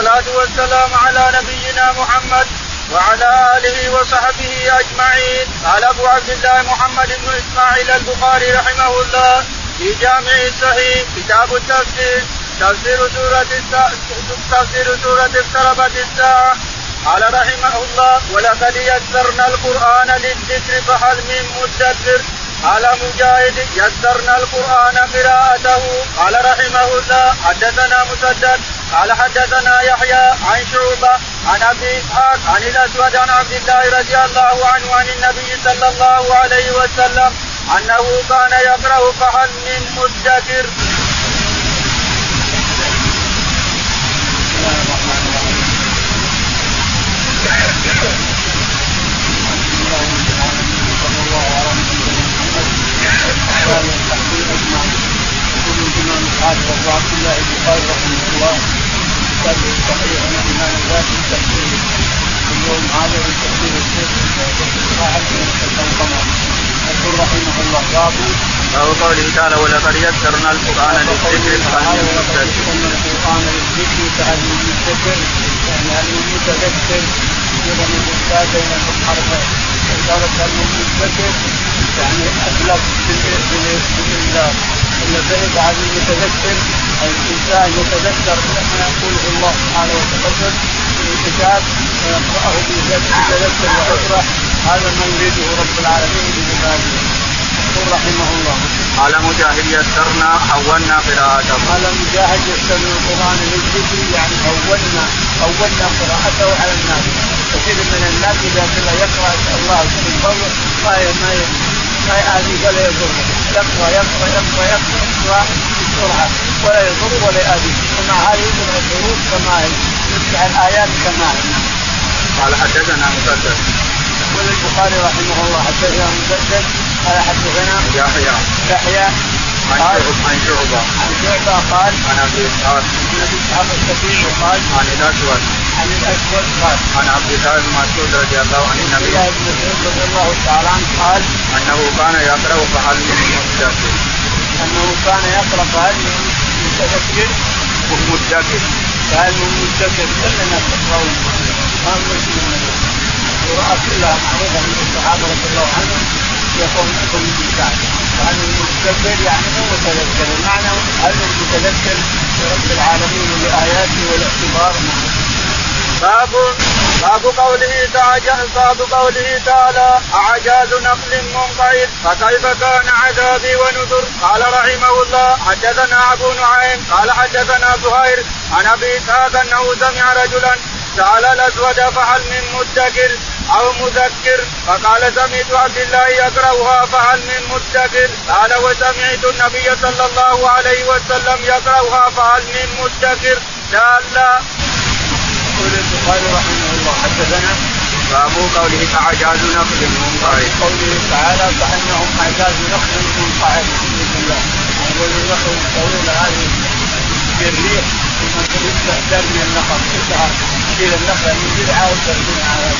والصلاة والسلام على نبينا محمد وعلى آله وصحبه أجمعين. قال أبو عبد الله محمد بن إسماعيل البخاري رحمه الله في جامع الصحيح كتاب التفسير تفسير سورة تفسير سورة اقتربت الساعة. قال رحمه الله ولقد يسرنا القرآن للذكر فهل من مدكر قال مجاهد يسرنا القرآن قراءته. قال رحمه الله حدثنا مسدد. قال حدثنا يحيى عن شعبة عن أبي إسحاق عن الأسود عن عبد الله رضي الله عنه عن النبي صلى الله عليه وسلم أنه كان يقرأ فهل من مدكر. ابو عبد الله البخاري رحمه الله كتاب صحيح عن الامام الذاتي تفسير اليوم هذا من تفسير الشيخ من القمر يقول رحمه الله باب باب قوله تعالى ولقد يسرنا القران للذكر فهل من؟ القران للذكر فهل من مدكر؟ يعني هل من متذكر؟ أيضا الاستاذ بين الحرفين قالت هل من مدكر؟ يعني ابلغ باذن الله ان بعيد عن المتذكر الإنسان يتذكر ما يقوله الله سبحانه وتعالى في الكتاب ويقراه بيتذكر ويفرح هذا ما يريده رب العالمين بعباده يقول رحمه الله. قال مجاهد يسرنا حولنا قراءته. قال مجاهد يسرنا القرآن للذكر يعني حولنا حولنا قراءته على الناس. كثير من الناس إذا كان يقرأ الله من فضله ما ما ما يأذي ولا يضر يقرا يقرا يقرا يقرا بسرعة. ولا يضر ولا يأذي ومع هذا الحروف كما هي. يفتح الآيات كما هي. قال حدثنا مسدد. يقول البخاري رحمه الله حدثنا مسدد قال حدثنا يحيى. يحيى. عن شعبة عن شعبة قال عن ابي اسحاق عن ابي اسحاق السفيني قال عن الاسود عن الاسود قال عن عبد الله بن مسعود رضي الله عن عبد النبي الله بن مسعود رضي الله تعالى عنه قال أنه كان يقرأ فهل من مدكر أنه كان يقرأ فهل من متذكر مدكر فهل من مدكر كلنا تقرأون ما مسلم القراءة كلها معروفة من الصحابة رضي الله عنهم لكم بالكعب فهل من متذكر يعني مو متذكر المعنى هل من متذكر برب العالمين وبآياته والاعتبار باب باب قوله تعالى باب قوله تعالى أعجاز نقل منقعد فكيف كان عذابي ونذر؟ قال رحمه الله حدثنا أبو نعيم قال حدثنا زهير عن أبي إسحاق أنه سمع رجلا سأل الأسود فهل من مدكر؟ أو مذكر فقال سمعت عبد الله يقرأها فهل من مدكر؟ قال وسمعت النبي صلى الله عليه وسلم يقرأها فهل من مدكر؟ لا. يقول البخاري رحمه الله حدثنا باب قوله أعجاز نقل منقعد. قوله تعالى كانهم أعجاز نخل منقعد. بسم الله يقول النخل الطويله هذه الريح ثم تستهدر من النخل. كلها تشيل النخله من جذعها وترميها على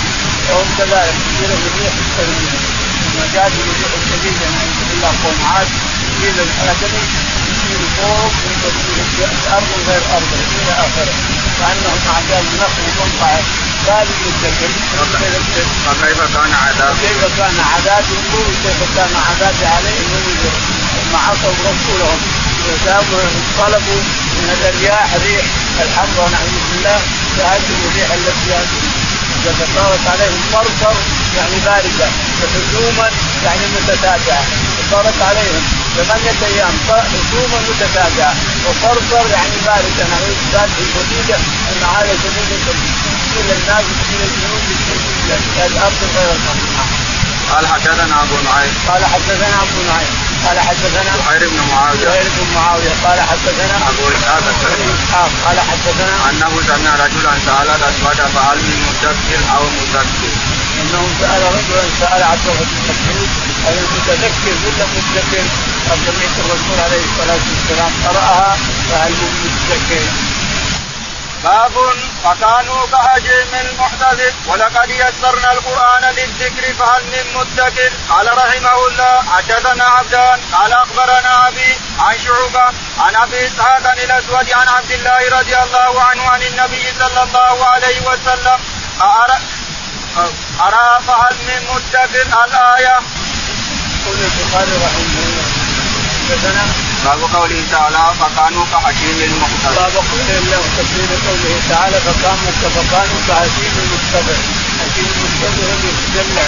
وهم كذلك تشيل الريح وترميها ثم جاءت الريح الشديده نعوذ بالله قوم عاد تشيل الادمي تشيل فوق ارض غير أرض إلى آخره. كانهم اعجاز نخل منقعد هذه الذكر فكيف كان عذاب؟ كيف كان عذابي انظروا كيف كان عذابي عليهم لما عصوا رسولهم. طلبوا من الرياح ريح الحمراء نعوذ بالله فهذه الريح التي اذا صارت عليهم صرصر يعني بارده وحزوما يعني متتابعه صارت عليهم ثمانية أيام حزوما متتابعة وصرصر يعني باردة نعوذ بالله شديدة أن هذا شديد كل الناس من الجنود الأرض غير المصنع. قال حدثنا أبو نعيم. قال حدثنا أبو نعيم. قال حدثنا زهير بن معاوية زهير بن معاوية قال حدثنا أبو إسحاق إسحاق قال حدثنا أنه سمع رجلا سأل الأسود فهل من مدكر أو مذكر إنه سأل رجلا سأل عبد الله بن مسعود هل المتذكر ولا متذكر؟ قد سمعت الرسول عليه الصلاة والسلام قراها فهل من متذكر؟ باب فكانوا كهجيم المحتفل ولقد يسرنا القرآن للذكر فهل من مدكر؟ قال رحمه الله حدثنا عبدان قال أخبرنا أبي عن شعبة عن أبي إسحاق الأسود عن عبد الله رضي الله عنه عن النبي صلى الله عليه وسلم. أرى, أرى فهل من مدكر؟ الآية. يقول البخاري رحمه الله. حدثنا باب قوله تعالى فكانوا كحكيم المحتضر باب قوله الله وتفسير قوله تعالى فكانوا فكانوا كحكيم المحتضر حكيم المحتضر اللي يتدلع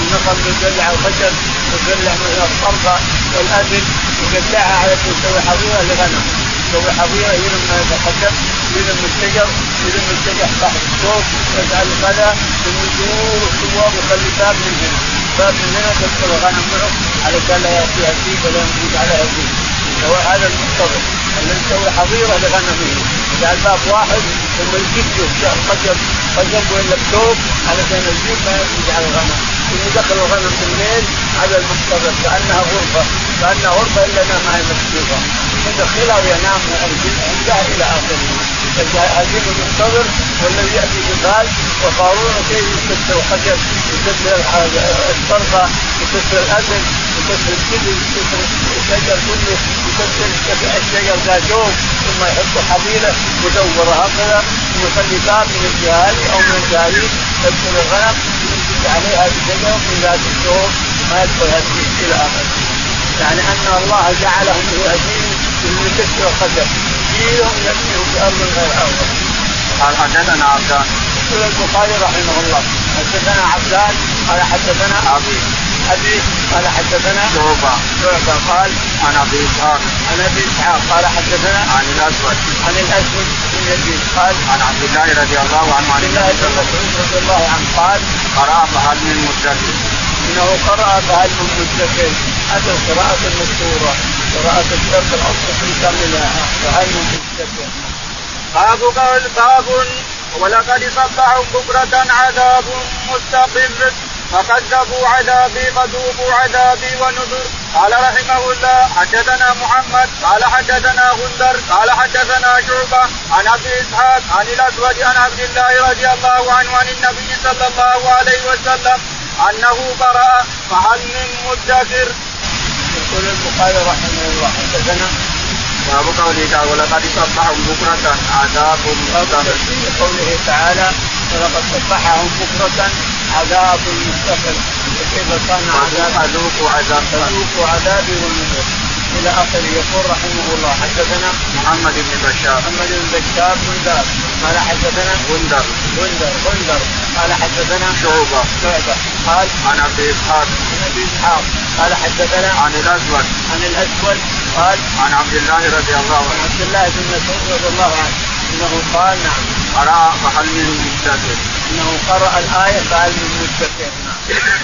النخل يدلع الخشب يدلع من الصرفه والابل يدلعها على يسوي حظيرة لغنم. يسوي حظيرة يلم الخشب يلم الشجر يلم الشجر تحت الصوت يجعل كذا ثم يدور الثواب ويخلي باب من هنا. باب من هنا تدخل الغنم معه علشان لا ياتيها فيه ولا يموت عليها فيه هو هذا المنتظر اللي يسوي حظيرة لغنمه إذا الباب واحد ثم يجده خشب خشب ولا بثوب علشان الجيب ما يفوز على الغنم. ثم يدخل الغنم في الليل على المنتظر كأنها غرفة كأنها غرفة إلا أنها ما هي مكتوبة. يدخلها وينام عندها إلى آخره. العزيز المنتظر والذي يأتي بغاز وقارون كيف يكسر الخشب يكسر الصرفه يكسر الأذن يكسر يكسر الشجر كله يكسر الشجر ذا ثم يحط حبيله مدوره هكذا ويخلي باب من الجهالي أو من الجهالين يدخل الغنم يمسك عليها بشجر من ذات الشهور ما يدخل هذه إلى اخره يعني ان الله جعلهم من يكسر الخشب جيلهم يبنيهم بارض غير ارض قال حدثنا عبدان يقول البخاري رحمه الله حدثنا عبدان قال حدثنا ابي ابي قال حدثنا شعبة. شعبة قال عن أبي إسحاق. عن أبي إسحاق قال حدثنا عن الأسود. عن الأسود بن يزيد قال عن عبد الله رضي الله عنه عن عبد الله بن مسعود رضي الله عنه قال قرأ فهل من مدكر إنه قرأ فهل من مدكر هذا القراءة المشهورة قراءة الشرق الاوسط في كاملها. فهل من مدكر باب قول باب ولقد صبحهم بكرة عذاب مستقر. فكذبوا عذابي فذوقوا عذابي ونذر قال رحمه الله حدثنا محمد قال حدثنا غندر قال حدثنا شعبة عن أبي إسحاق عن الأسود عن عبد الله رضي الله عنه عن النبي صلى الله عليه وسلم أنه قرأ فهل من مدكر. يقول البخاري رحمه الله حدثنا باب قوله تعالى ولقد صبحهم بكرة عذاب مستقر. قوله تعالى ولقد صبحهم بكرة عذاب مستقر وكيف كان عذاب فذوقوا عذاب فذوقوا عذابي والنذر إلى آخره يقول رحمه الله حدثنا محمد بن بشار. محمد بن بشار بندار قال حدثنا غندر غندر غندر قال حدثنا شعبة. شعبة. قال عن ابي إسحاق. عن ابي إسحاق. قال حدثنا عن الأسود. عن الأسود. قال عن عبد الله رضي الله عن عنه عبد الله بن مسعود رضي الله عنه. إنه قال نعم. قرأ فهل من مدكر إنه قرأ الآية فهل من مدكر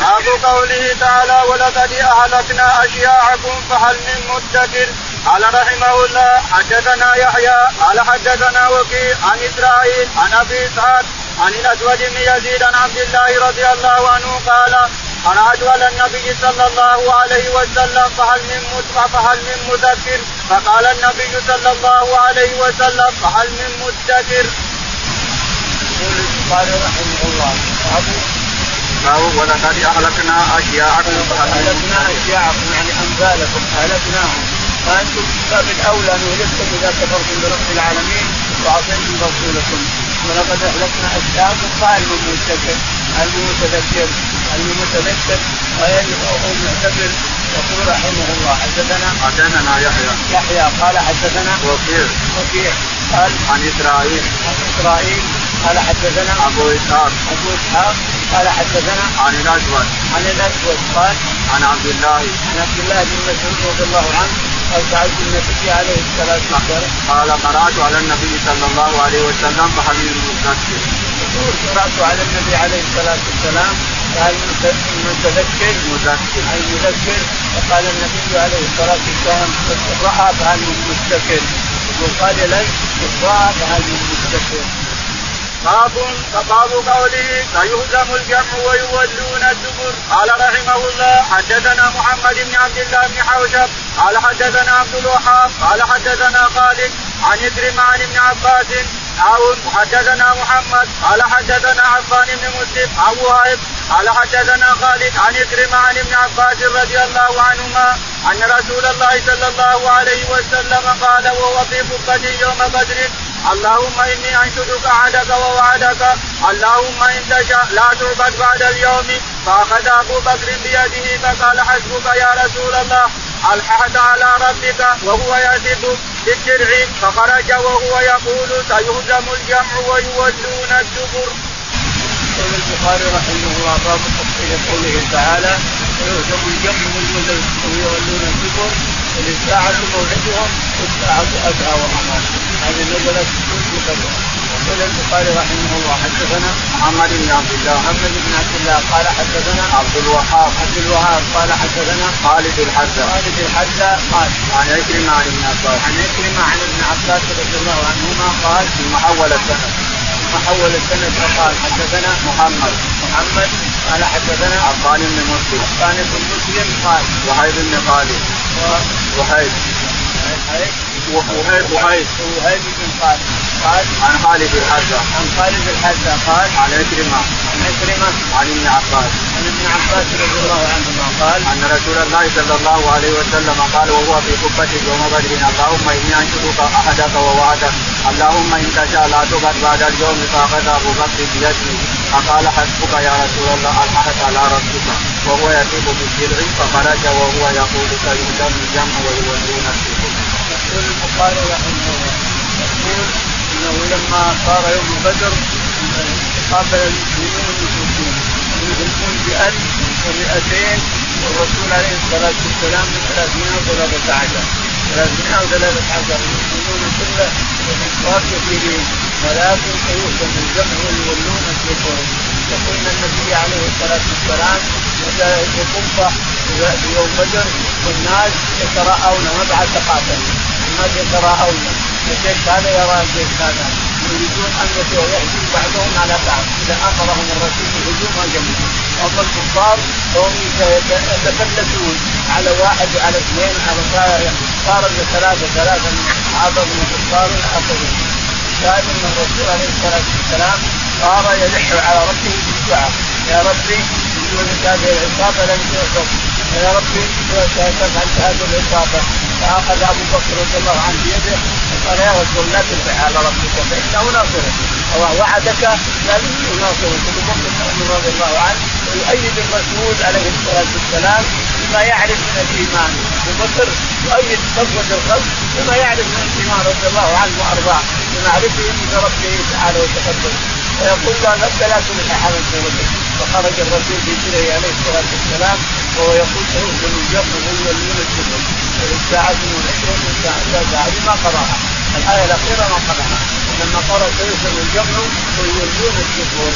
باب قوله تعالى ولقد أهلكنا أشياعكم فهل من مدكر قال رحمه الله حدثنا يحيى قال حدثنا وكيع عن إسرائيل عن أبي إسحاق عن الاسود بن يزيد عن عبد الله رضي الله عنه قال قرأت على النبي صلى الله عليه وسلم فهل من فهل من مذكر؟ فقال النبي صلى الله عليه وسلم فهل من مدكر. البخاري رحمه الله. باب ولقد اهلكنا اشياعكم اهلكنا اشياعكم يعني امثالكم أهلكناهم. فأنتم باب الأولى ان يهلككم إذا كفرتم برب العالمين وعصيتم رسولكم ولقد أهلكنا اشياعكم قال من متذكر المتذكر المتذكر غير المعتبر. يقول رحمه الله حدثنا حدثنا يحيى. يحيى قال حدثنا وكيع. وكيع قال عن إسرائيل. عن إسرائيل. قال حدثنا أبو إسحاق. أبو إسحاق قال حدثنا عن الاسود عن الاسود قال عن عبد الله. عن عبد الله بن مسعود رضي الله عنه قال سالت النبي عليه الصلاة والسلام. قال قرأت على النبي صلى الله عليه وسلم من مدكر يقول قرأت على النبي عليه الصلاة والسلام قال من تذكر مدكر أي مذكر. وقال النبي عليه الصلاة والسلام راى فهل من مستكر وقال لي راى فهل من مستكر باب باب قوله سيهزم الجمع ويولون الدبر. قال رحمه الله حدثنا محمد بن عبد الله بن حوشب قال حدثنا عبد الوهاب قال حدثنا خالد عن إكرم عن ابن عباس حاول حدثنا محمد قال حدثنا عفان بن مسلم ابو هايب قال حدثنا خالد عن اكرم عن ابن عباس رضي الله عنهما أن رسول الله صلى الله عليه وسلم قال وهو في يوم بدر اللهم إني انشدك عهدك ووعدك. اللهم إن تشاء لا تعبد بعد اليوم. فأخذ أبو بكر بيده فقال حسبك يا رسول الله. ألححت على ربك وهو يثب بالدرع فخرج وهو يقول سيهزم الجمع ويولون الدبر. يقول البخاري رحمه الله باب تفصيل قوله تعالى ويهزم الجمع ويولون الدبر. وللساعة موعدهم والساعة أدعى وأمر هذه نزلت في بدر يقول البخاري رحمه الله حدثنا محمد بن عبد الله محمد بن عبد الله قال حدثنا عبد الوهاب عبد الوهاب قال حدثنا خالد الحذا خالد الحذا قال عن عكرمة عن ابن عباس عن عكرمة عن ابن عباس رضي الله عنهما قال ثم حول السند ثم حول السند فقال حدثنا محمد. محمد قال حدثنا عفان بن مسلم. عفان بن مسلم قال وهيب بن خالد. وهيب. وهيب. وهيب وهيب بن خالد قال عن خالد الحذا عن خالد الحذا قال عن عكرمة عن عكرمة عن ابن عباس عن ابن عباس رضي الله عنهما قال ان رسول الله صلى الله عليه وسلم قال وهو في قبة يوم بدر اللهم اني انشدك احدك ووعدك اللهم ان تشاء لا تبت بعد اليوم فاخذ ابو بكر بيده فقال حسبك يا رسول الله الحقت على ربك وهو يطيب بالدرع فخرج وهو يقول سيهزم الجمع ويولون الدبر. يقول البخاري رحمه الله يقول انه لما صار يوم بدر قابل المسلمون المشركين المشركون بألف ومئتين والرسول عليه الصلاة والسلام من 313 313 المسلمون كله والكفار كثيرين ولكن سيهزم الجمع ويولون الدبر يقول النبي عليه الصلاة والسلام قبة في يوم بدر والناس يتراءون ما بعد تقاتل الناس يتراءون الجيش هذا يرى الجيش هذا. يريدون أن يهجم بعضهم على بعض. إذا امرهم الرسول بالهجوم هجموا أما الكفار فهم يتفلتون على واحد وعلى اثنين على صار ثلاثة ثلاثة من الصحابه من الكفار الاخرين شاهد ان الرسول عليه الصلاة والسلام صار يلح على ربه بالدعاء. يا ربي هذه العصابه لم تؤخذ يا ربي تفعل هذه العصابه فاخذ أبو بكر رضي الله عنه بيده وقال يا رسول لا تدفع على ربك فإنه ناصرك وعدك لازم يناصرك أبو بكر رضي الله عنه ويؤيد الرسول عليه الصلاة والسلام بما يعرف من الإيمان. أبو بكر يؤيد صفوة الخلق بما يعرف من الإيمان رضي الله عنه وأرضاه بمعرفه من ربه تعالى وتقدم ويقول لا نبدا لا تنحى حمل فخرج الرسول بجره عليه الصلاة والسلام وهو يقول سيهزم الجمع ويولون الدبر الساعة موعدهم الساعة هذه ما قرأها. الآية الأخيرة ما قرأها. لما قرأ سيهزم الجمع ويولون الدبر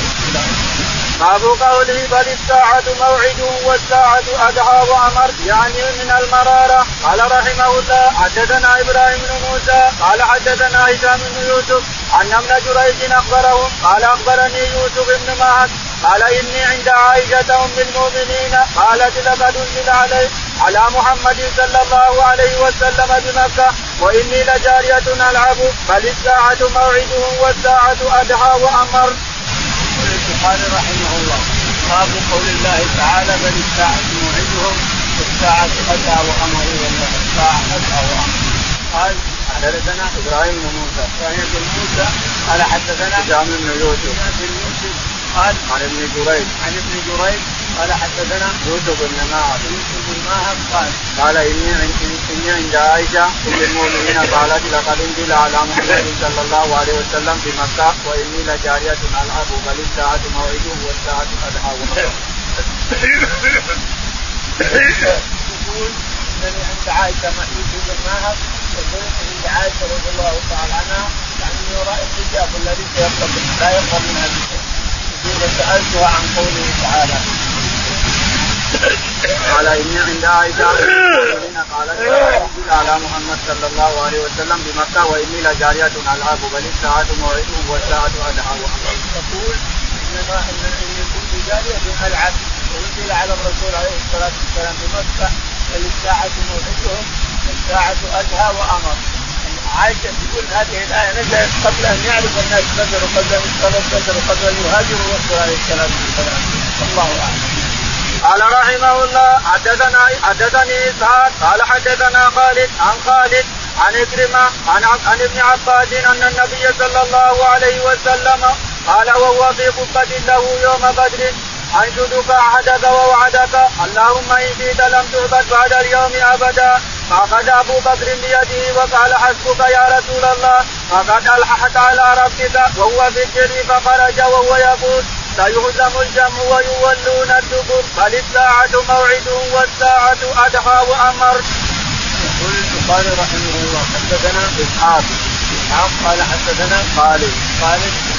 باب قوله بل الساعة موعد والساعة أدعى وأمر يعني من المرارة. قال رحمه الله حدثنا إبراهيم بن موسى قال حدثنا هشام بن يوسف أن ابن جريج أخبرهم قال أخبرني يوسف بن معد قال إني عند عائشة أم المؤمنين قالت لقد أنزل علي على محمد صلى الله عليه وسلم بمكة وإني لجارية ألعب بل الساعة موعدهم والساعة أدعى وأمر. البخاري رحمه الله باب قول الله تعالى بل الساعة موعدهم والساعة أدعى وأمر والله الساعة أدعى وأمر. قال حدثنا إبراهيم بن موسى. إبراهيم بن موسى قال حدثنا يوسف بن يوسف. قال عن ابن جريج. عن ابن جريج قال حدثنا يوسف بن معاذ. يوسف بن ماهر قال قال إني إني عند عائشة أم المؤمنين قالت لقد انزل على محمد صلى الله عليه وسلم بمكه وإني لجارية ألعب بل الساعة موعده والساعة ادعى يقول انني عند عائشة مع يوسف بن ماهر يقول عند عائشة رضي الله تعالى عنها يعني من وراء الحجاب الذي سيقرب لا يقرب من هذا يقول سألتها عن قوله تعالى. قال إني عند عائشة قالت انزل على محمد صلى الله عليه وسلم بمكة وإني لجارية العب بل الساعة موعده والساعة ادعى تقول انما ان كنت جارية العب وانزل على الرسول عليه الصلاة والسلام بمكة بل الساعة موعدهم والساعة أدهى وأمر. عائشة تقول هذه الآية نزلت قبل أن يعرف الناس بدر وقبل أن يشتغل بدر وقبل أن يهاجر الرسول عليه الصلاة والسلام الله أعلم. قال رحمه الله حدثنا حدثني إسحاق قال حدثنا خالد عن خالد عن إكرمة عن عن ابن عباس أن النبي صلى الله عليه وسلم قال وهو في قبة له يوم بدر أنشدك عهدك ووعدك اللهم إن شئت لم تعبد بعد اليوم أبدا فأخذ أبو بكر بيده وقال حسبك يا رسول الله فقد ألححت على ربك وهو في الجر فخرج وهو يقول سيهزم الجمع ويولون الدبر بل الساعة موعدهم والساعة أدهى وأمر. يقول البخاري رحمه الله حدثنا إسحاق إسحاق قال حدثنا خالد خالد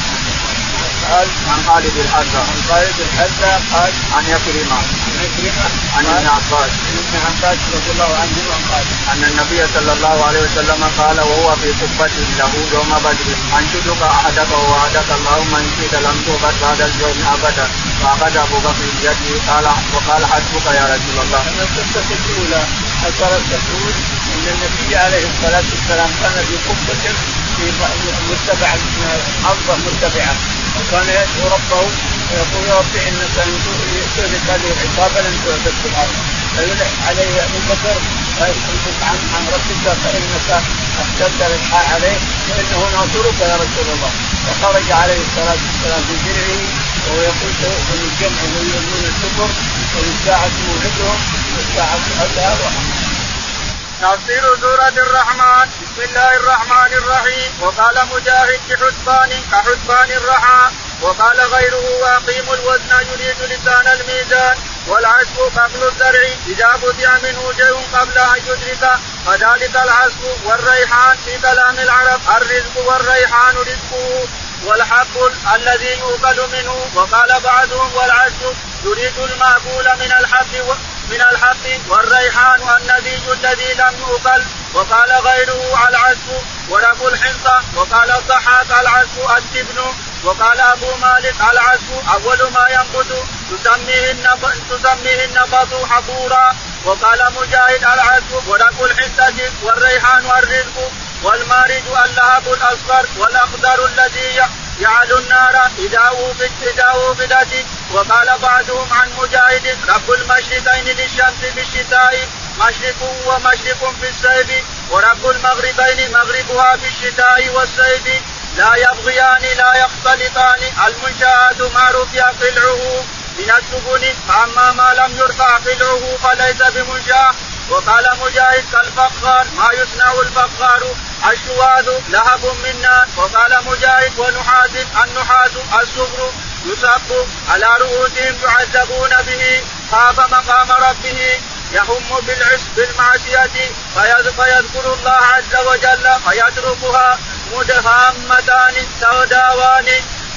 قال عن خالد الحذا عن خالد الحذا قال عن يكرمة عن يكرمة عن ابن عباس. عن ابن عباس رضي الله عنهما قال أن النبي صلى الله عليه وسلم قال وهو في قبة له يوم بدر انشدك أحدك ووعدك اللهم إن شئت لم تغفر بعد اليوم أبدا. فأخذ أبو بكر بيده قال وقال حسبك يا رسول الله. أن القصة الأولى أثرت تقول ان النبي عليه الصلاة والسلام كان في قبة في مرتفع أرض مرتفعه وكان يدعو ربه ويقول يا رب إنك ان تهلك هذه العصابه لن تعبد في الأرض فيلح عليه أبو بكر ويسألك عن عن ربك فإنك أحسنت الإلحاح عليه فإنه ناصرك يا رسول الله. فخرج عليه الصلاة والسلام في درعه وهو يقول سيؤمن الجمع ويؤمنون الكفر والساعة موعدهم والساعة أدهى تفسير سورة الرحمن. بسم الله الرحمن الرحيم. وقال مجاهد بحسبان كحسبان الرحى. وقال غيره واقيموا الوزن يريد لسان الميزان. والعزف قبل الزرع إذا قطع منه شيء قبل أن يدرك. فذلك العزف والريحان في كلام العرب. الرزق والريحان رزقه. والحب الذي يؤكل منه. وقال بعضهم والعزف يريد المأكول من الحب من الحب والريحان النبي الذي لم يؤكل وقال غيره العزف ورب الحنطة وقال الضحاك العزف التبن وقال أبو مالك العزف أول ما ينبت تسميه النبط تسميه النبط حبورا وقال مجاهد العزف ورب الحنطة والريحان والرزق والمارد اللهب الاصفر والاخضر الذي يعلو النار إذا اوبد إذا اوبدت وقال بعضهم عن مجاهد رب المشرقين للشمس في الشتاء مشرق ومشرق في الصيف ورب المغربين مغربها في الشتاء والصيف. لا يبغيان لا يختلطان. المنشآت ما رفع قلعه من السفن فأما ما لم يرفع قلعه فليس بمنشأ. وقال مجاهد كالفخار ما يصنع الفخار؟ الشواذ لهب من نار وقال مجاهد ونحاس النحاس الصبر يصب على رؤوسهم يعذبون به. خاف مقام ربه يهم بالعس بالمعصية فيذكر الله عز وجل فيتركها مدهامتان سوداوان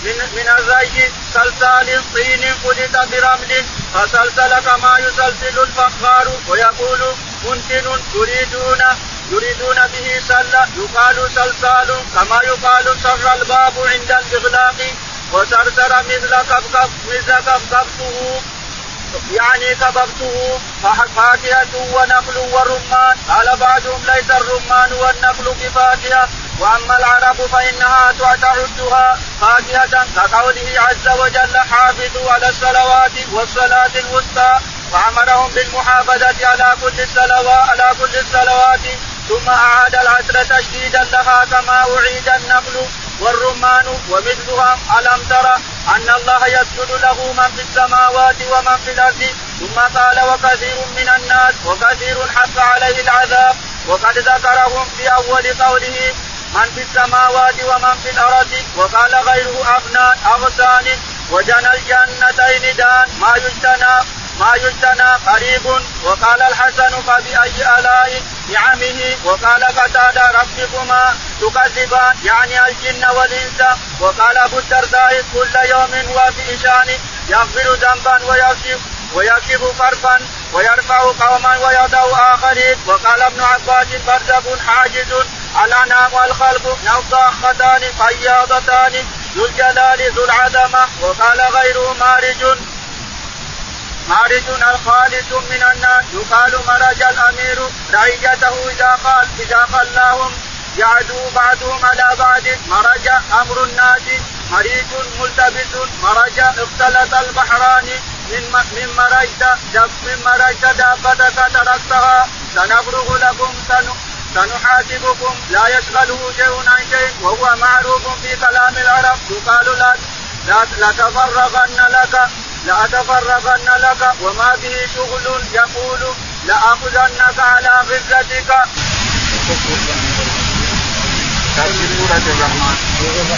من من الري سلسال طين خلط برمل فسلسل كما يسلسل الفخار ويقول منتن يريدون يريدون به سل يقال سلسال كما يقال سر الباب عند الإغلاق وسرسر مثل كبكب مثل كبكبته. يعني كببته فاكهة ونخل ورمان قال بعضهم ليس الرمان والنخل بفاكهة. وأما العرب فإنها تعدها فاكهة كقوله عز وجل حافظوا على الصلوات والصلاة الوسطى. فأمرهم بالمحافظة على كل الصلوات على كل الصلوات. ثم أعاد العصر تشديدا لها كما أعيد النخل. والرمان ومثلها ألم ترى أن الله يسجد له من في السماوات ومن في الأرض؟ ثم قال وكثير من الناس وكثير حق عليه العذاب. وقد ذكرهم في أول قوله من في السماوات ومن في الأرض. وقال غيره ابنان اغصان وجنى الجنتين دان. ما يجتنى. ما يجتنى قريب. وقال الحسن فبأي آلاء نعمه؟ وقال قتادة ربكما تكذبان يعني الجن والإنس. وقال أبو الدرداء كل يوم هو في شان يغفر ذنبا ويكشف ويكشف كربا ويرفع قوما ويضع آخرين. وقال ابن عباس برزق حاجز. الأنام والخلق نضاختان فياضتان ذو الجلال ذو العظمة. وقال غيره مارج. مارج الخالص من الناس يقال مرج الأمير رعيته إذا قال إذا قلاهم يعدو بعضهم على بعض مرج أمر الناس. مريج ملتبس. مرج اختلط البحران. من مرجت من مرجت دابتك تركتها سنفرغ لكم سنحاسبكم. لا يشغله شيء عن شيء. وهو معروف في كلام العرب. يقال لا لتفرغن لك لأتفرغن لك وما به شغل يقول لآخذنك على غزتك. سورة الرحمن. سورة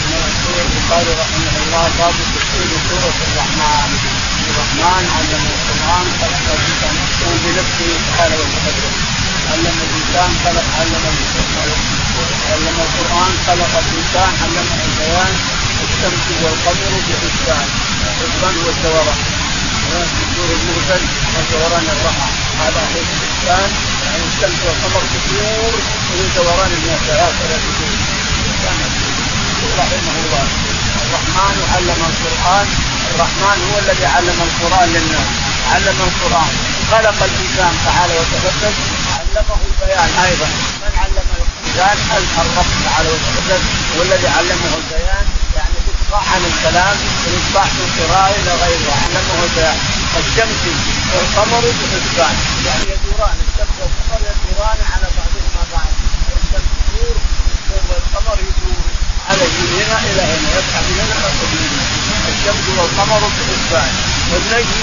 الرحمن تفسير سورة الرحمن. الرحمن علم القرآن خلق الإنسان بنفسه وتعالى. علم الإنسان خلق علم علم القرآن خلق الإنسان علمه البيان الشمس والقمر بحسبان الحسبان هو الدوران الدور المغزل والدوران الرحى. هذا هو الحسبان يعني الشمس والقمر تدور وهي دوران الناس هكذا تدور رحمه الله. الرحمن علم القرآن. الرحمن هو الذي علم القرآن للناس. علم القرآن. خلق الإنسان تعالى وتقدم. علمه البيان أيضا. من علم الإنسان الرب تعالى وتقدم. هو الذي علمه البيان. يعني الإصلاح عن الكلام والإصلاح في القراءة إلى غيره. علمه البيان الشمس والقمر بحسبان يعني يدوران الشمس والقمر يدوران على بعضهما بعض. الشمس تدور والقمر يدور على من هنا إلى هنا. يسحب هنا من هنا الشمس والقمر بحسبان والنجم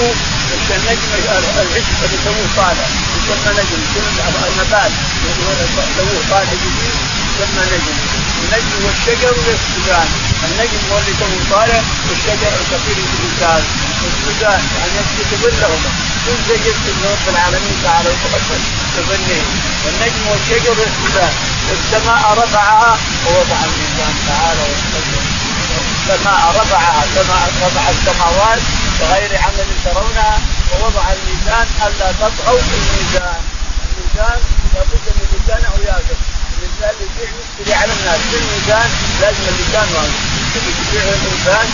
النجم العشب اللي يسموه طالع يسمى نجم. كل النبات يسموه طالع جديد. يسمى نجم. النجم والشجر يسجدان النجم هو اللي تو طالع والشجر الكثير الانسان يسجدان يعني يسجد ظلهما كل شيء يسجد رب العالمين تعالى وتقدم تظنه. والنجم والشجر يسجدان والسماء رفعها ووضع الميزان تعالى وتقدم السماء رفعها كما رفع السماوات بغير عمل ترونها ووضع الميزان ألا تطغوا في الميزان. الميزان لابد من ميزان أو يابس الانسان يبيع يشتري على الناس. في الميزان لازم اللسان واقف يبيع الإنسان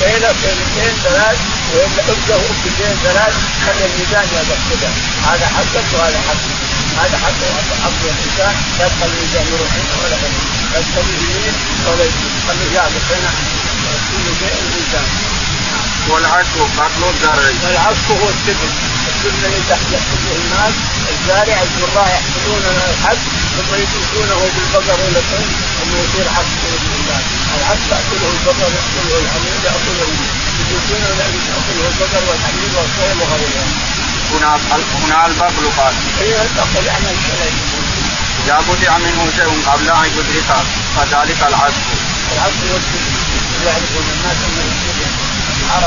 كيلة كيلتين ثلاث ولا ابده كيلتين ثلاث خلي الميزان يقف كذا هذا حقك وهذا حقك هذا حق حق؟ الإنسان. لا تخلي الميزان يروح هنا ولا هنا. لا تخليه يمين ولا يمين. خليه يقف هنا كل شيء الميزان والعشق قتل الزرع العشق هو السجن السجن الذي يحسبه الناس الزارع الزراع يحسبون الحب ثم يتركونه بالبقر إلى الطين ثم يصير حب باذن الله. الحب تاكله البقر يأكله الحمير يأكله يتركونه يأكله البقر والحمير والصيد وغيرها. هنا هنا البقل قال. هي البقل يعني الشيء إذا قطع منه شيء قبل أن يدرك فذلك العشق. العشق والسجن يعرفون الناس انه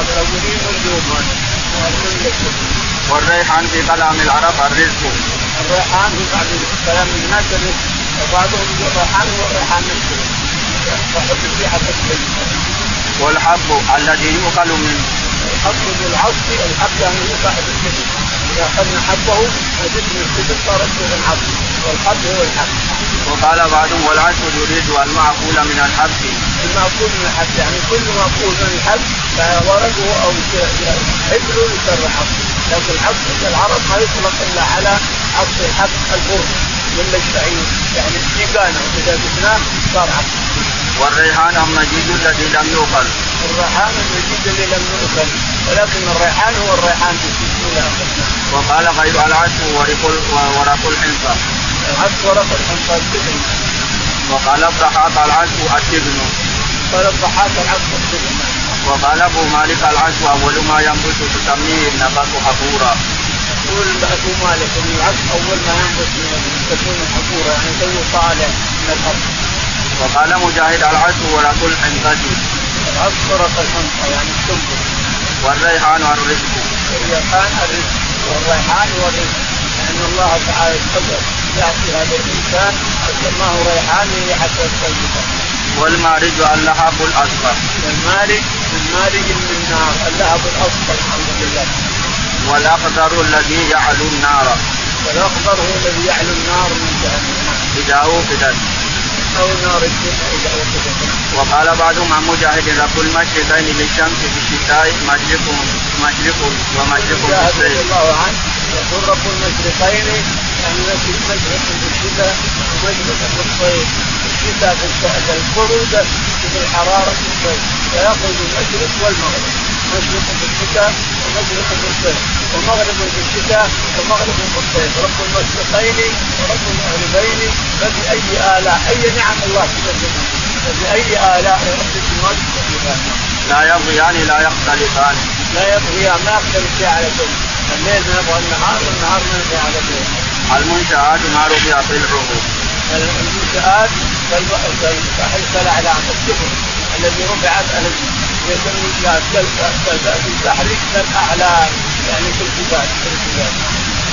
الاولين والريحان في كلام العرب الرزق. الريحان في كلام الناس الرزق. وبعضهم الريحان هو الريحان حسب والحب الذي يؤكل منه. الحب بالعصف الحب يعني صاحب السجن إذا أخذنا حبه وجدنا صار السجن حب والحب هو الحب وقال بعضهم والعشر يريد المعقول من الحب. المعقول من الحب يعني كل معقول من الحب ورقه أو حبله يسمى حب لكن حب العرب ما يطلق إلا على حب الحب البر من الشعير يعني ديقانه إذا جبناه صار حب والريحان المجيد الذي لم يؤكل الريحان المجيد الذي لم يؤكل ولكن الريحان هو الريحان في وقال غير العشر ورق الحنطة. العشر ورق التبن وقال الضحاك العشر التبن قال الضحاك العشر التبن وقال أبو مالك العشر أول ما ينبت تسميه النبات حبورا. يقول أبو مالك إن العشر أول ما ينبت تكون حبورا يعني تو طالع من الأرض وقال مجاهد العشر ورق الحنطه العشر ورق الحنطه يعني السنبل والريحان الرزق الريحان الرزق والريحان هو الرزق لأن الله تعالى يقدر ياتي هذا الإنسان سماه ريحان حتى الطيبة. والمارج اللهب الأصفر. والمارج المارج من النار. اللهب الأصفر الحمد لله. والأخضر الذي يعلو النار. والأخضر هو الذي يعلو النار من جهنم. إذا اوقدت أو نار الجنه إذا اوقدت وقال بعضهم عن مجاهد رب المشرقين للشمس في الشتاء مشرق مشرق ومشرق رضي الله عنه. يقول رب المشرقين يعني مشرق في الشتاء مشرق في الصيف الشتاء في البروده في الحراره في الصيف فيخرج المشرق والمغرب مشرق في الشتاء ومشرق في الصيف ومغرب في الشتاء ومغرب في الصيف رب المشرقين ورب المغربين فبأي آلاء أي نعم الله تكذبون فبأي آلاء ربكما تكذبان لا يبغيان لا يختلفان لا يبغيان ما يختلف على الليل ما يبغى النهار والنهار ما يبغى على الليل المنشآت ما رفع طلعه المنشآت كالحلقة الأعلام السفن. الذي رفعت المنشآت كالبحر كالأعلام يعني كالجبال كالجبال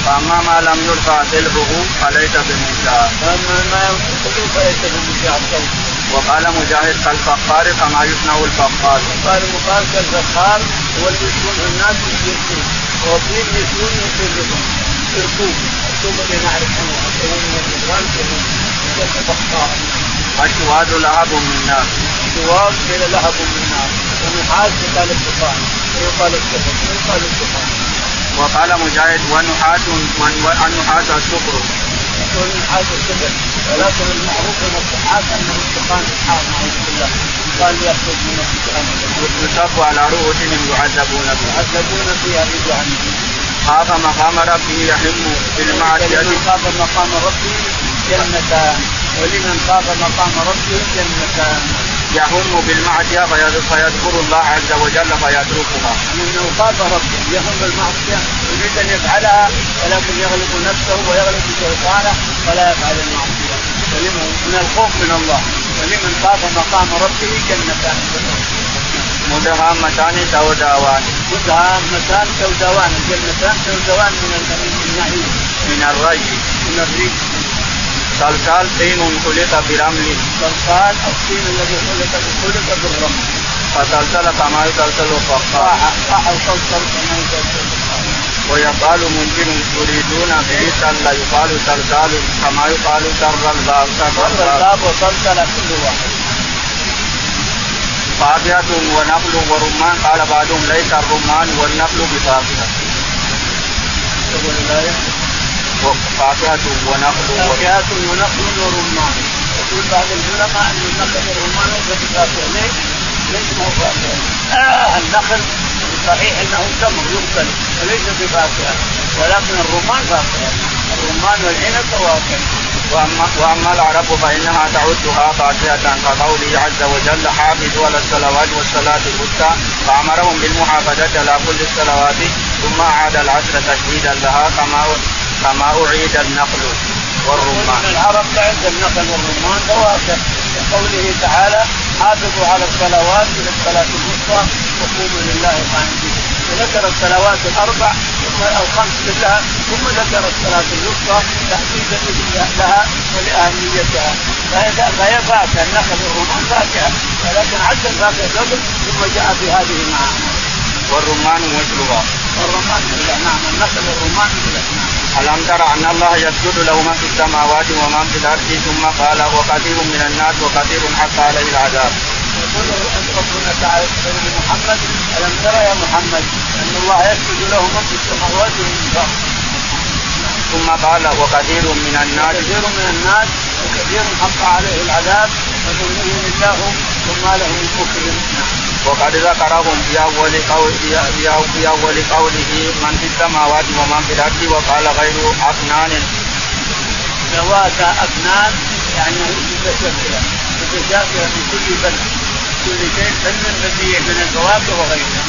فأما ما لم يرفع طلعه فليس بمنشآت. فأما ما يرفع فليس بمنشآت. وقال مجاهد كالفقار كما يصنع الفقار. قال مقال كالفقار هو اللي يكون الناس يشركون وفيه يشركون يشركون يشركون الكتب اللي نعرفها الشواد لهب من نار. الشواد قيل لهب من نار ونحاس يقال الدخان ويقال السفن ويقال الدخان. وقال مجاهد ونحاس والنحاس السكر. يقول نحاس السفن ولكن المعروف من الصحات أنه الدخان نحاس نعوذ بالله قال يخرج من الدخان. يصب على رؤوسهم يعذبون فيها. يعذبون فيها بجهنم. خاف مقام ربه يهم بالمعصية ولمن خاف مقام ربه جنتان ولمن خاف مقام ربه جنتان يهم بالمعصية فيذكر الله عز وجل فيتركها. انه خاف ربه يهم بالمعصية يريد أن يفعلها ولكن يغلب نفسه ويغلب شيطانه فلا يفعل المعصية ولمن من الخوف من الله. ولمن خاف مقام ربه جنتان مدهامتان سوداوان. مدهامتان سوداوان. الجنتان سوداوان من النعيم من الري. من الريح صلصال طين خلق برمل. صلصال الطين الذي خلق خلق بالرمل. فصلصل كما يصلصل الفقاع صاح صلصل كما يصلصل ويقال ممكن يريدون به سل يقال صلصال كما يقال سر الباب سر الباب وصلصل كل واحد. فاكهة ونخل ورمان قال بعضهم ليس الرمان والنخل بفاكهة. تقول الآية فاكهة ونخل فاكهة ونخل ورمان. يقول بعض العلماء أن النخل والرمان ليس بفاكهة ليش؟ ليس هو فاكهة آه النخل صحيح إنه تمر يؤكل وليس بفاكهه ولكن الرمان فاكهه الرمان والعنب فواكه واما وأما العرب فإنها تعدها فاكهه كقوله عز وجل حافظوا على الصلوات والصلاة الوسطى. فأمرهم بالمحافظة على كل الصلوات ثم اعاد العصر تشديدا لها كما كما أعيد النقل والرمان. العرب تعد النقل والرمان فواكه كقوله تعالى حافظوا على الصلوات إلى الصلاه الوسطى وقوموا لله قانتين. وذكر الصلوات الأربع ثم الخمس كلها ثم ذكر الصلاة الوسطى تحديدا لها ولأهميتها. فهي فاكهة النخل والرمان فاكهة ولكن عد الفاكهه قبل ثم جاء بهذه معها والرمان مثلها. والرمان نعم النخل والرمان نعم ألم تر أن الله يسجد له من في السماوات ومن في الأرض ثم قال وكثير من الناس وكثير حتى عليه العذاب. يقول ربنا تعالى محمد ألم تر يا محمد أن الله يسجد له من في السماوات ومن في الأرض. ثم قال وكثير من الناس كثير من الناس وكثير حق عليه العذاب فمن يهن الله وما له من مكرم وقد ذكرهم في أول قول في أول قوله من في السماوات ومن في الأرض وقال غير أفنان. ذوات أفنان يعني متشكله متشاكله من كل فن كل شيء فن بديع من الفواكه وغيرها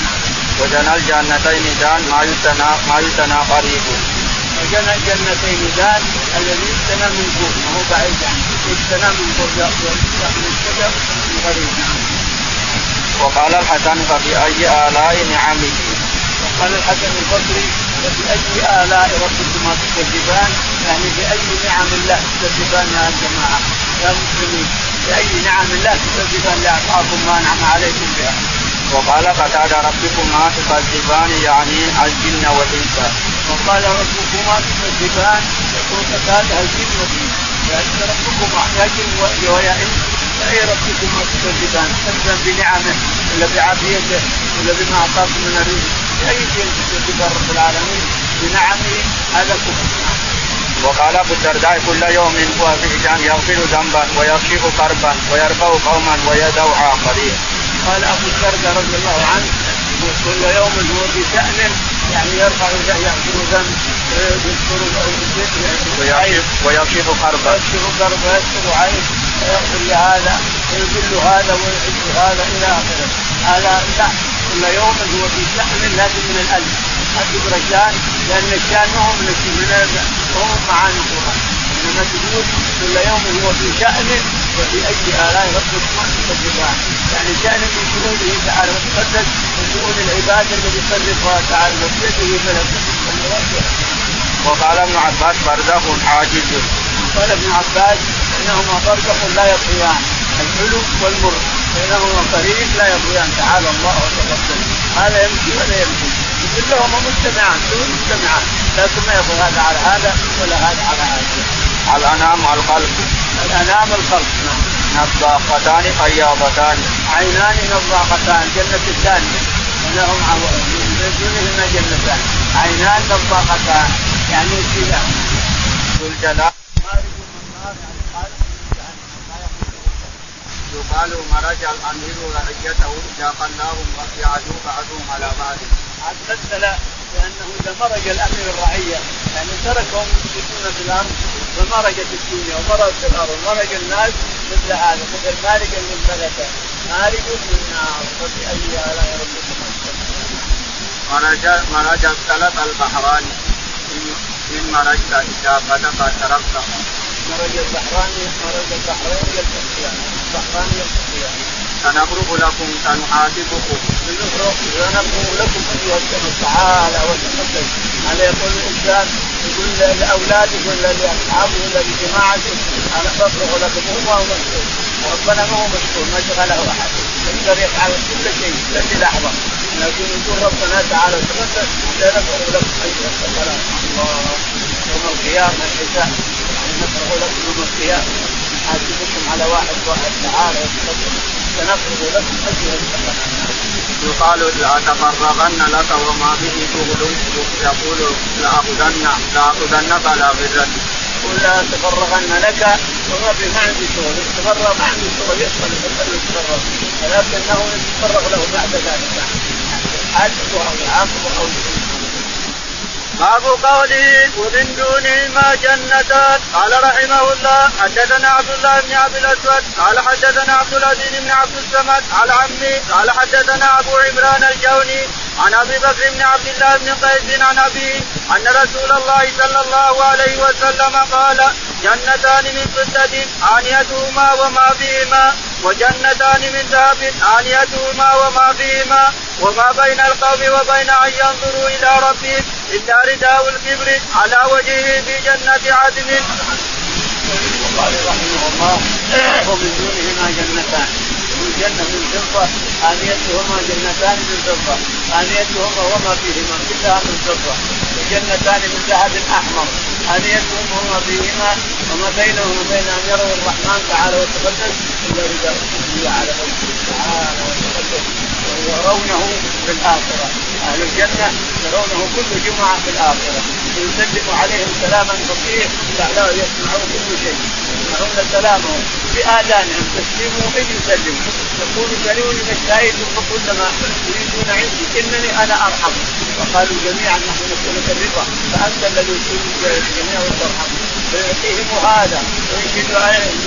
وجنى الجنتين دان ما يتنا ما يتنا قريب. وجنى الجنتين دان الذي يجتنى من فوق وهو بعيد عنه يجتنى من فوق ياخذ الشجر من قريب. وقال الحسن فبأي آلاء نعمه؟ وقال الحسن البصري فبأي آلاء ربكما تكذبان؟ يعني بأي نعم الله تكذبان يا جماعة يا مسلمين. بأي نعم الله تكذبان لأعطاكم ما أنعم عليكم بها. وقال قتادة ربكما تكذبان يعني الجن والإنس. وقال ربكما تكذبان يقول قتادة الجن والإنس. يعني ربكما يا جن ويا إنس أي ربكما تكذبان؟ تكذبان بنعمه ولا بعافيته ولا بما أعطاكم من الرزق. بأي شيء تكذبان رب العالمين؟ بنعمه هذا كفر وقال أبو الدرداء كل يوم هو في شان يغفر ذنبا ويكشف كربا ويرفع قوما ويدعو اخرين. قال أبو الدرداء رضي الله عنه كل يوم هو في شان يعني يرفع يغفر ذنب ويكشف ويكشف كربا. ويكشف كربا ويستر عين ويغفر لهذا ويذل هذا ويعز هذا إلى آخره. هذا لا كل يوم هو في شأن لازم من الألف. أكبر الشان لأن الشان ما هو من من هو معاني القرآن. إنما تقول كل يوم هو في شأن وفي أي آلاء ربكما تكذبان يعني شأن من شؤونه تعالى وتقدس من شؤون العباد الذي يصرفها تعالى وبيده ملك وقال ابن عباس برزخ عاجز قال ابن عباس إنهما برزخ لا يطغيان الحلو والمر بينهما طريق لا يطغيان تعالى الله وتقدم. هذا يمشي ولا يمشي؟ كلهما مجتمعان كلهم مجتمعان لكن ما يقول هذا على هذا ولا هذا على هذا. الانام القلب الانام الخلق. نعم. نضاقتان خياضتان عينان نضاقتان جنة الثانية. ولهم من دونهما جنتان. عينان نضاقتان يعني كذا ذو الجلال. يقال مرج الأمير رعيته اذا خلاهم يعدو بعضهم على بعض. مثل لأنه إذا مرج الامير الرعية يعني تركهم يمشون في الأرض فمرجت الدنيا ومرجت الأرض ومرج الناس مثل هذا مثل مالك المملكه مالك من النار فباي الاء ربكم مرج مرج اختلط البحران. إن مرجت اذا فتق تركت مرج البحران مرج البحرين يلتقيان البحران يلتقيان. سنفرغ لكم سنحاسبكم. سنفرغ لكم أيها السماء تعالى وتقدم. هذا يقول الإنسان يقول لأولاده ولا لأصحابه ولا لجماعته أنا بفرغ لكم هو هو مسؤول ربنا ما هو مسؤول ما شغله أحد. يقدر يفعل كل شيء في لحظة. لكن يقول ربنا تعالى وتقدم سنفرغ لكم أيها الثقلان الله يوم القيامة الحساب نفرغ لكم يوم القيامة. نحاسبكم على واحد واحد. تعالى وتقدم. سنفرغ لكم ايها الثقلان يقال لأتفرغن لك وما به شغل يقول لأخذن لأخذنك على غرتي قل لا اتفرغن لك وما في ما عندي شغل. يتفرغ ما عندي شغل. يسأل يتفرغ ولكنه يتفرغ له بعد ذلك. حاجته أو عاقبه أو باب قوله ومن دونهما جنتان. قال رحمه الله حدثنا عبد الله بن عبد الأسود قال حدثنا عبد العزيز بن عبد الصمد على عمي قال حدثنا أبو عمران الجوني عن أبي بكر بن عبد الله بن قيس عن أبيه أن رسول الله صلى الله عليه وسلم قال جنتان من فضة آنيتهما وما فيهما وجنتان من ذهب آنيتهما وما فيهما وما بين القوم وبين أن ينظروا إلى ربهم. إلا رداء الكبر على وجهه في جنة عدن. قال رحمه الله ومن دونهما جنتان من جنة من فضة آنيتهما جنتان من فضة آنيتهما وما فيهما كلها من فضة وجنتان من ذهب أحمر آنيتهم وما فيهما وما بينهم وبين أن يروا الرحمن تعالى وتقدس إلا رداء على وجهه تعالى وتقدس ويرونه في الآخرة أهل الجنة يرونه كل جمعة في الآخرة ويسلم عليهم سلاما خفيف لا يسمعون كل شيء. يسمعون سلامه بآذانهم تسليمه إذ يسلموا يقول سلوني مشاهدكم فكلما يريدون عندي إنني أنا أرحم. وقالوا جميعا نحن نسألك الرضا فأنت الذي تريد الجميع وترحم. فيعطيهم هذا ويشد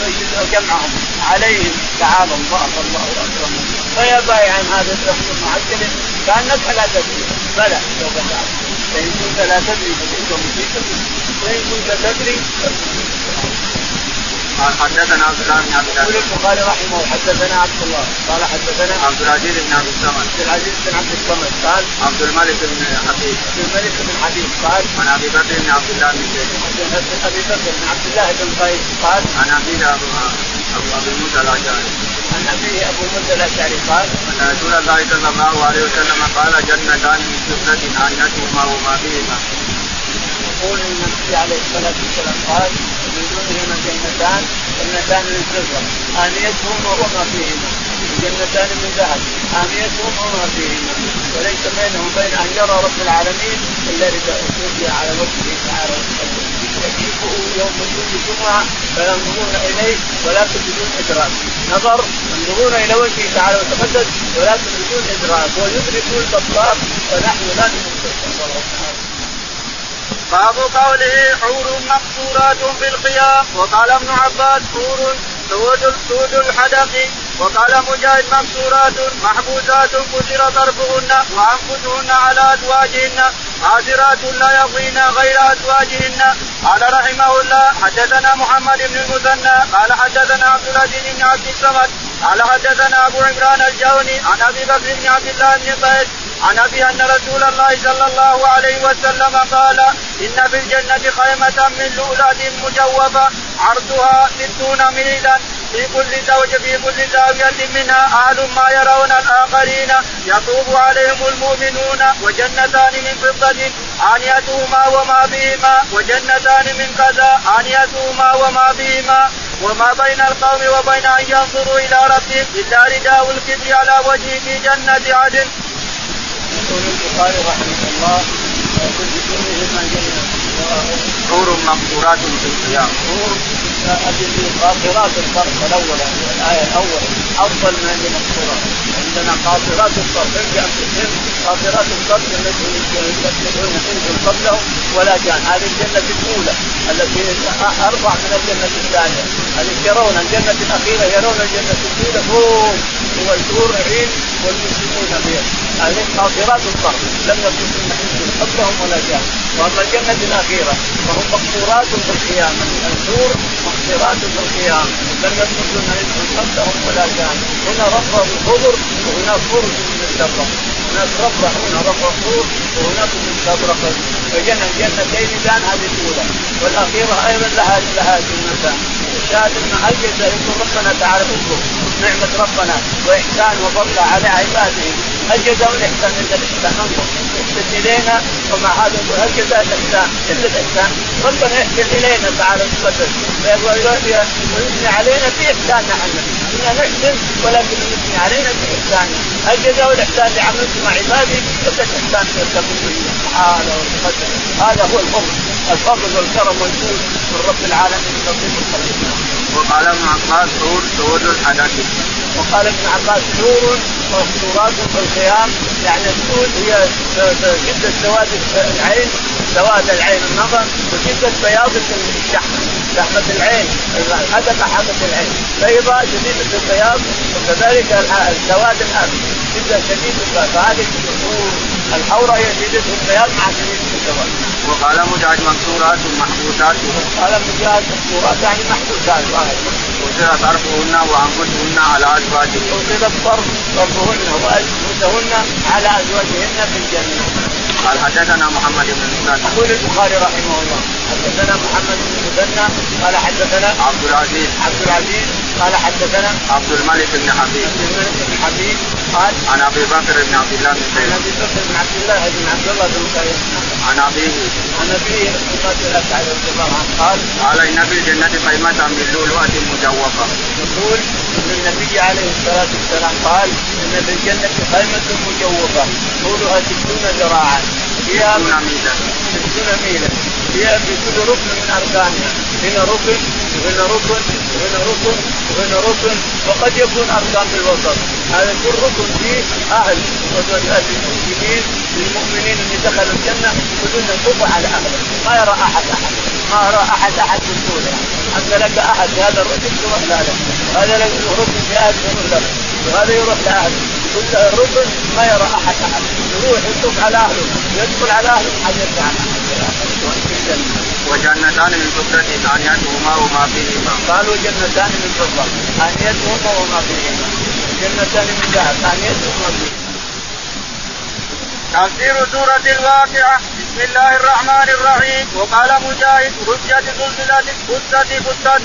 ويشد جمعهم عليهم. تعالى الله الله اكبر بايع عن هذا اللفظ المعجل كأنك لا تدري. بلى سوف تعلم فإن كنت لا تدري فتلك مصيبه وان كنت تدري قال حدثنا عبد الله بن عبد العزيز. البخاري رحمه حدثنا عبد الله. قال حدثنا عبد العزيز بن عبد الصمد. عبد العزيز بن عبد الصمد. قال عبد الملك بن حبيب. عبد الملك بن حبيب. قال عن أبي بكر بن عبد الله بن زيد. عن أبي بكر بن عبد الله بن قيس. قال عن أبيه ابو ابي موسى الأشعري. عن أبيه أبو موسى الأشعري. قال أن رسول الله صلى الله عليه وسلم قال جنتان من فضة آنيتهما وما فيهما. يقول النبي عليه الصلاة والسلام قال جنتان جنتان من فضه انيتهما وما فيهما. جنتان من ذهب. انيتهما وما فيهما. وليس بينهم وبين أن يرى رب العالمين إلا رداء السوء على وجهه تعالى. وتقدم يجيبه يوم كل جمعة فينظرون إليه ولكن بدون إدراك. نظر ينظرون إلى وجهه تعالى وتقدس ولكن بدون إدراك. ويدركوا البطلاق ونحن لا ندرك باب قوله حور مقصورات في الخيام وقال ابن عباس حور سود سود الحدق وقال مجاهد مكسورات محبوسات كسر طرفهن وأنفسهن على أزواجهن. عاذرات لا يضين غير أزواجهن. قال رحمه الله حدثنا محمد بن المثنى قال حدثنا عبد العزيز بن عبد الصمد قال حدثنا أبو عمران الجوني عن أبي بكر بن عبد الله بن قيس عن أبي أن رسول الله صلى الله عليه وسلم قال إن في الجنة خيمة من لؤلؤه مجوفة عرضها ستون ميلا في كل زوج في كل زاوية منها أهل ما يرون الآخرين. يطوف عليهم المؤمنون وجنتان من فضة. آنيتهما وما بهما. وجنتان من كذا. آنيتهما وما بهما. وما بين القوم وبين أن ينظروا إلى ربهم إلا رداء الكبر على وجهه في جنة عدن. يقول البخاري رحمه الله حور مقصورات في القيام. قاصرات الطرف الأول الآية الأول. أفضل من المقصورات عندنا قاصرات الطرف ارجع انفسهم قاصرات الطرف التي يدخلون منهم قبلهم ولا كان هذه الجنة الأولى التي ارفع من الجنة الثانية. هذه يرون الجنة الأخيرة يرون الجنة الأولى. فوق هو الحور عين والمسلمون فيها هذه قاصرات الطرف. لم يكن من قبلهم ولا كان وأما الجنة الأخيرة فهم مقصورات في القيامة. الحور مقصرات في القيام لم يكن من قبلهم ولا كان هنا رفرف الخضر وهناك فرج من الدبر هناك رفرف هنا رفرف طور وهناك من استبرق فجنة جنتين كان هذه الأولى. والأخيرة أيضا لها لها جنتان. الشاهد ان الجزء يقول ربنا تعالى اذكر نعمة ربنا وإحسان وفضل على عباده. الجزاء والاحسان الا الإحسان. أنظر يحسن إلينا ومع هذا يقول هل جزاء الإحسان الا الإحسان. ربنا يحسن إلينا تعالى وتقدس ويثني علينا في احساننا عنا كنا نحسن ولكن يثني علينا في احساننا الجزاء والاحسان اللي عملته مع عبادي الا الاحسان تكون هذا هذا هو الفضل. الفضل والكرم والجود من رب العالمين. لطيف الخلق وقال ابن عباس حور سود الحدث. وقال ابن عباس نور مقصورات في الخيام. يعني السود هي شده سواد العين سواد العين النظر وشده بياض الشحمه شحمة العين الحدقه حدقه العين. بيضاء شديده البياض وكذلك سواد الانف شده شديده فهذه الحورة هي شديدة البياض مع شديدة السواد. وقال مجاهد مكسورات محبوسات. قال مجاهد مكسورات يعني محبوسات وصل طرفهن وأنفسهن على أزواجهن. وصل الطرف طرفهن وانفسهن على أزواجهن في الجنة. قال حدثنا محمد بن المثنى يقول البخاري رحمه الله حدثنا محمد بن المثنى قال حدثنا عبد العزيز عبد العزيز قال حدثنا عبد الملك بن حبيب عبد الملك بن حبيب قال عن أبي بكر بن عبد الله بن عن أبي بكر بن عبد الله بن عبد الله بن قيس عن أبيه. عن أبيه رضي الله عنه. قال قال إن في الجنة خيمه من لؤلؤه مجوفه يقول إن النبي عليه الصلاة والسلام قال إن في الجنة خيمه مجوفة طولها 60 ذراعا. فيها 60 ميلا 60 ميلا. فيها في كل ركن من أركانها. هنا ركن وهنا ركن وهنا ركن وهنا ركن. وقد يكون أركان في الوسط. هذا كل ركن فيه أهل للمسلمين للمؤمنين اللي دخلوا الجنة كلهم يطوفوا على أهله. ما يرى أحد أحد. ما يرى أحد أحد بالدنيا أنت لك أحد. في هذا الركن تروح له هذا ركن في أهل يروح له وهذا يروح لأهله. كل الركن ما يرى أحد. احد يروح يطوف على أهله. يدخل على أهله حتى يرجع. وجنتان من فضة آنيتهما وما فيهما. قالوا جنتان من فضة. آنيتهما وما فيهما. جنتان من ذهب آنيتهما وما فيهما. تفسير سورة الواقعة. بسم الله الرحمن الرحيم. وقال مجاهد رجت زلزلت بتت بتت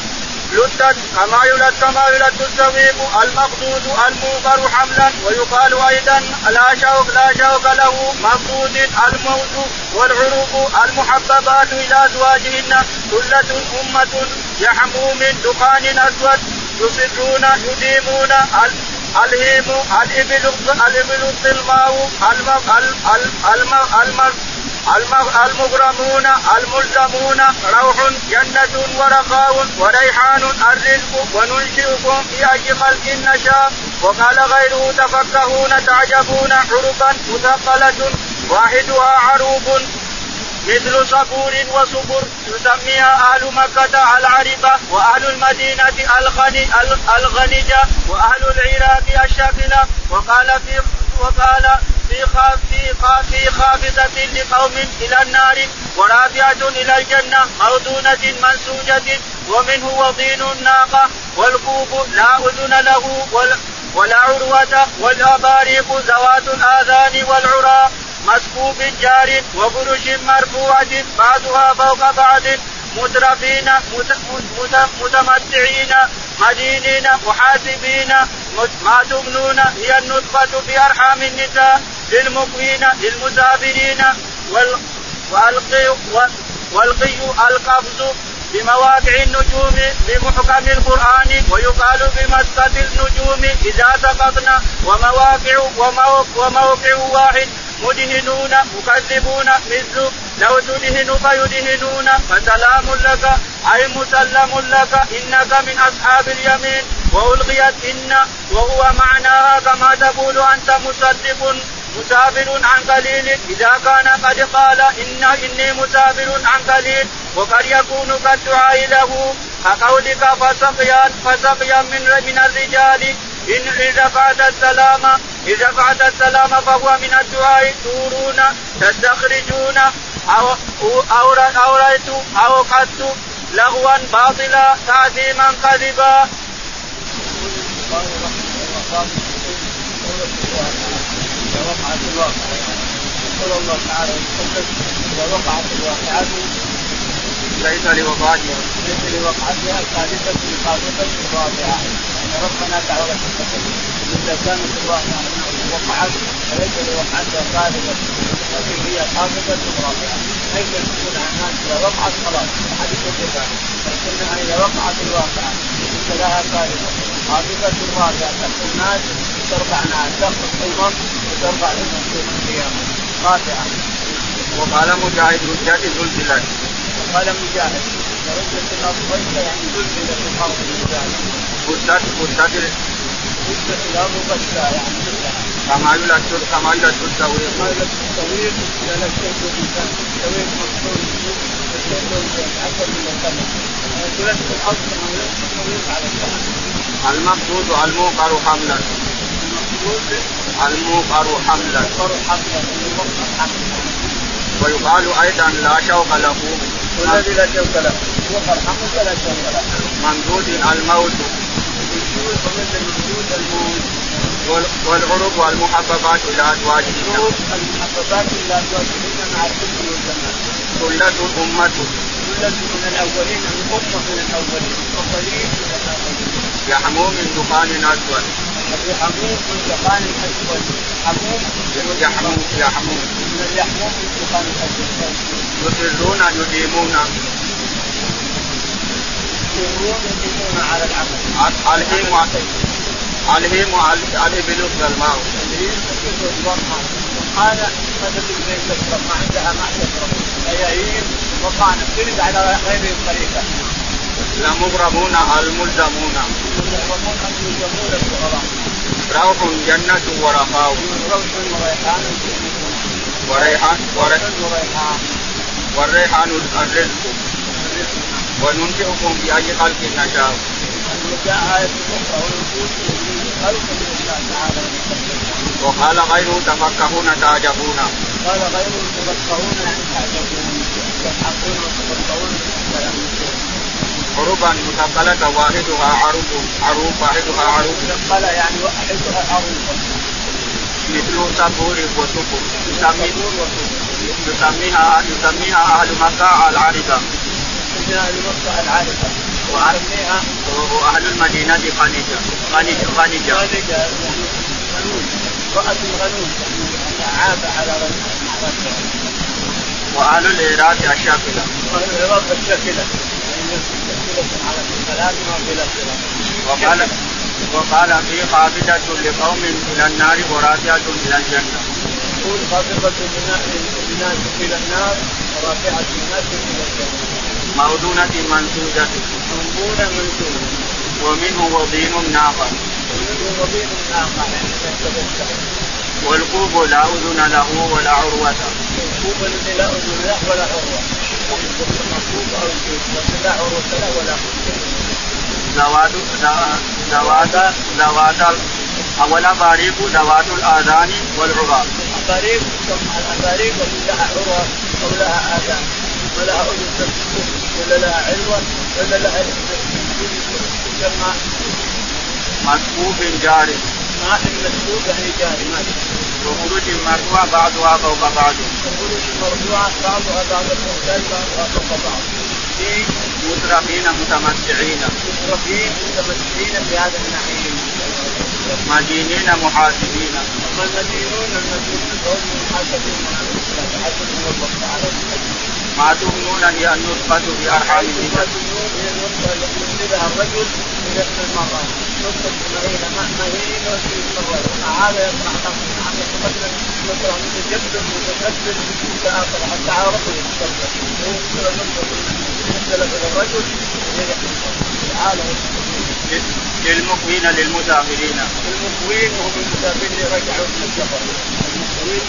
لتت كما يلت كما يلت السويق المقصود الموقر حملا ويقال أيضا لا شوك لا شوك له مقصود الموت والعروق المحببات إلى أزواجهن ثلة أمة يحمو من دخان أسود يصرون يديمون الهيم الإبل الإبل الظلماء الم الم الم المغرمون الملزمون روح جنة ورخاء وريحان الرزق وننشئكم في أي خلق نشاء. وقال غيره تفكهون تعجبون عربا مثقلة واحدها عروب مثل صبور وصبر يسميها أهل مكة العربة وأهل المدينة الغني الغنجه وأهل العراق الشاكله وقال في وقال في في في خافضة لقوم إلى النار ورافعة إلى الجنة موزونة منسوجة ومنه وضين الناقة والكوب لا أذن له ولا عروة والأباريق ذوات الآذان والعراء مسكوب جار وفرش مرفوعة بعضها فوق بعض مترفين متمتعين مدينين محاسبين ما تمنون هي النطفة في أرحام النساء للمقوين للمسافرين والقي والقي القفز بمواقع النجوم بمحكم القرآن ويقال بمسقط النجوم إذا سقطنا ومواقع وموقع واحد مدهنون مكذبون مثل لو تدهن فيدهنون فسلام لك أي مسلم لك إنك من أصحاب اليمين وألغيت إن وهو معناها كما تقول أنت مصدق. مسافر عن قليل. إذا كان قد قال إن إني مسافر عن قليل وقد يكون كالدعاء له. كقولك فسقيا فسقيا من من الرجال. إن إذا فعت السلام إذا فعت السلام فهو من الدعاء. تورون تستخرجون. أو أوريت أو قدت لغوا باطلا تعظيما كذبا. وقعت الواقعة صلى الله تعالى وسلم إذا وقعت الواقعة ليس لوقعتها ليس لوقعتها الثالثة الخامسة الرابعة. أن ربنا تعالى إذا كانت الواقعة وقعت فليس لوقعتها ثالثة لكن هي الخامسة الرابعة. ليس تكون عن الناس إذا وقعت خلاص حديث الكفاية لكنها إذا وقعت الواقعة ليس لها ثالثة خامسة رابعة تحت الناس ترفع ناس تخلق الامم وترفع لهم يوم القيامة رافعة وقال مجاهد. رجعت زلزلت وقال مجاهد رجعت الأرض بيتا يعني زلزلت الأرض مجاهد. وزت وزت وزت الأرض بيتا يعني كما يلد كما يلد التويل كما يلد التويل اذا لشيت الانسان التويل مقصود أكثر من الثمن يلد الأرض كما يلد التويل على الثمن المقصود الموقر حملا الموقر حملا. ويقال أيضا لا شوق له. والذي لا شوق له. وقر حمل لا شوق له. ممدود الموت. والعرب والمحببات إلى ازواجهن المحببات إلى ازواجهن مع الحب والجمال ثلة أمة ثلة من الأولين الأمة من الأولين. وقليل من الآخرين يحمو من دخان أسود اليحموم من دخان اسود حموم يحموم يحموم من اليحموم من دخان اسود يصرون يديمون. يصرون يديمون على العمل. عليهم عليهم على ابل الماء قال ماذا البيت تشرب ما عندها ما تشرب اياهيم وقال ترد على غير الطريقة. لمغرمون الملزمون. المغرمون الملزمون الصغراء روح جنة ورخاء روح وريحان وريحان وريحان الرزق. وننشئكم بأي خلق نشاء. وقال غيره تفكهون تعجبون. قال غيره تفكهون يعني تعجبون. تضحكون وتفكهون عربا مثقلة واحدها عروب عروب واحدها عروب مثقلة يعني واحدها عروب مثل صبور وسكر يسمي يسميها يسميها أهل مكة العارفة يسميها أهل مكة العارفة وأهلها وأهل المدينة خنيجة خنيجة خنيجة خنيجة امرأة الغنوم عاب على وأهل العراق الشاكلة. وأهل العراق الشاكلة. على الكلام وبلا وقال وقال في خافضة لقوم إلى النار ورافعة إلى الجنة. يقول خافضة الناس إلى النار ورافعه الناس إلى الجنة. موزونة منسوجة منبونه منسوبه. ومنه وضين الناقة ومنه وضين الناقه يعني والكوب لا أذن له ولا عروة الكوب الذي لا أذن له ولا أو ولا ذوات ذوات أولا باريق ذوات الآذان والعظام. البريق البريق لها عروه أو لها اذان ولها اذن ولا لها علوه ولا لها تسمى مسكوب جار ماء مسكوب يعني جاري ما وخروج مرفوع بعضها فوق بعض وخروج مرفوعة بعضها بعضها فوق بعض في مترفين متمتعين مترفين متمتعين بهذا النعيم مدينين محاسبين المدينون المدينون فهم محاسبين حسبهم الله ما تؤمنون هي النطفة في أرحام ما تنور هي النطفة التي ينزلها الرجل في جسم المرأة نطفة مهينة مهين وفي المرأة هذا يطلع تعالى للمؤمنين للمسافرين المقوين وهم المسافرين رجعوا من السفر. المقوين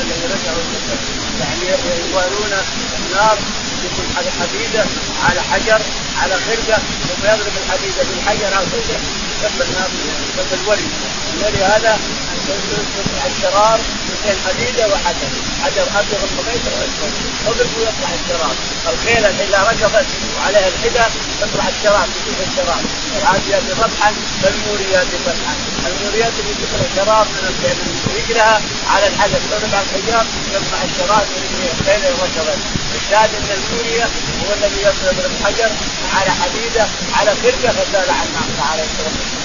الذين رجعوا من السفر. يعني يوالون النار يكون على حديدة على حجر على خرقة ثم يضرب الحديدة بالحجر على الخرقه يكب النار يكب الولي الولي هذا الشرار بين حديدة وحجر. حجر أبيض بغيت اضرب ويطلع الشرار الخيل إذا ركبت وعليها الحدى تطلع الشرار تشوف الشرار العاديات ربحا فالموريات فتحا الموريات اللي تطلع شرار من الخيل رجلها على الحجر. تضرب على الحجار يطلع الشرار من الخيل ركبت الشاهد إن المورية هو الذي يضرب الحجر على حديدة على خرقه فزال عن النار تعالى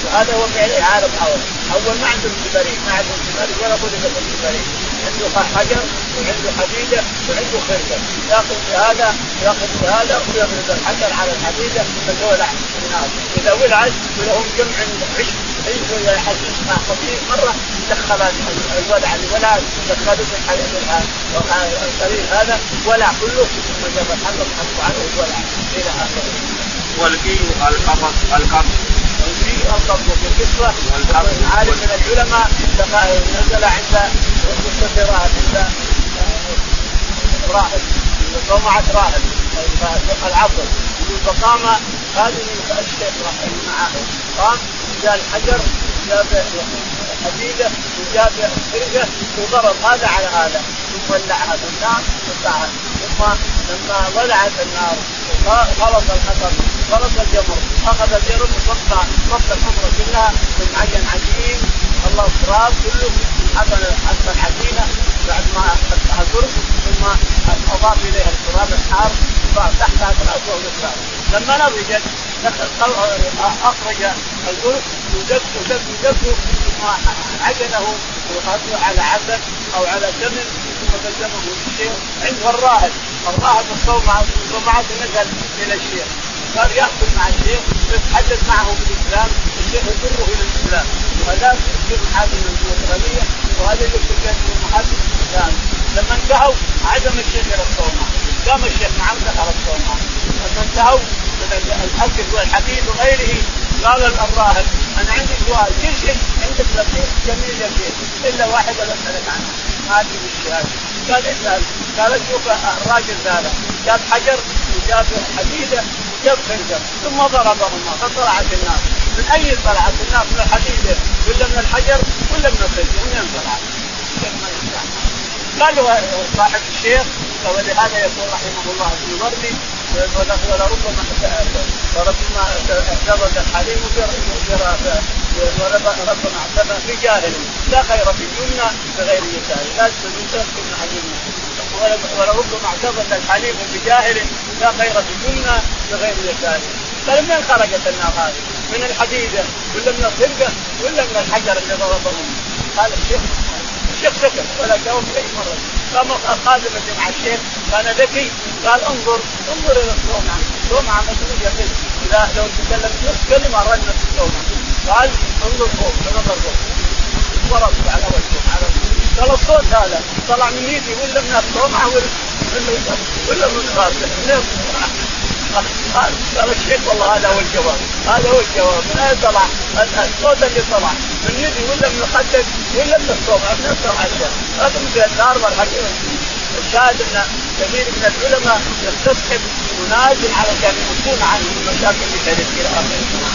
وهذا هو فعل اعاده أول. أول ما عندهم كبريت ما عندهم كبريت ولا خلق الكبريت عنده حجر وعنده حديدة وعنده خرقه يأخذ بهذا يأخذ بهذا ويضرب الحجر على الحديدة فزول عن النار إذا ولعت ولهم جمع عشق عشق ولا حديد خفيف مرة دخل الولع الولع دخلوا في القليل هذا ولع كله. ثم جاب الحجر حطوا عنه الولع إلى آخره. والكي القبض القبض. وفي القبض. في القصة عالم من العلماء نزل عند مستشار عند راهب صومعة راهب العصر يقول فقام هذه الشيخ معه. قام جاء الحجر جاب حديدة وجاب فرقة وضرب هذا على هذا. ثم ولعها في النار وقطعها ثم لما ولعت النار خلص الحطب خلص الجمر أخذ الجرم وقطع قطع الحمره كلها من عجن عجين الله التراب كله حط حط العجينه بعد ما قطع القرب ثم أضاف إليها التراب الحار تحتها راسه التراب لما نضجت أخرج القرب ودق ودق ودق ثم عجنه وحطه على عسل أو على سمن ثم قدمه للشيخ عند الراهب. الراهب الصومعه الصومعه نزل إلى الشيخ. صار ياكل مع الشيخ ويتحدث معه بالإسلام الشيخ يجره إلى الإسلام. وهذا يصير محاكم النصرانيه وهذا بين المحاكم الإسلام. لما انتهوا عزم الشيخ إلى الصومعه قام الشيخ معه دخل الصومعه لما انتهوا من والحديث وغيره قال الراهب أنا عندي سؤال كل شيء عندك لطيف جميل يا إلا واحد أسألك عنه. هذه الشهاده قال إسأل. قال شوف الراجل هذا جاب حجر. وجاب حديدة. وجاب خنجر ثم ضربهما فطلعت النار من أي طلعت النار من الحديده ولا من الحجر ولا من الخنجر من وين طلعت؟ قال صاحب الشيخ ولهذا يقول رحمه الله في ضربي ولربما وربما اعترض الحليم وربما اعترض في جاهل لا خير في اليمنى بغير يسار لا تستمع عن اليمنى ولربما اعترض الحليم بجاهل لا خير في اليمنى بغير يسار قال من خرجت النار هذه؟ من الحديدة ولا من الخرقه ولا من الحجر اللي ضربهم؟ قال الشيخ الشيخ سكت ولا جاوب اي مرة. قام الخادم اللي مع الشيخ كان ذكي. قال انظر انظر إلى الصومعة. الصومعة مدروجه كده اذا لو تكلم نص كلمة رنت الصومعة. قال انظر فوق فنظر فوق. ضرب على وجهه على قال الصوت هذا. طلع من يدي ولا من الصومعه ولا ولا من راسه قال الشيخ والله هذا هو الجواب. هذا هو الجواب. من أين طلع؟ الصوت اللي طلع. من يدي ولا من خدك ولا من الصومعه من الصومعه هذا مثل النار والحديد. الشاهد أن كثير من العلماء يستصحب ينازل على كان يموتون عنه المشاكل اللي كانت في الآخر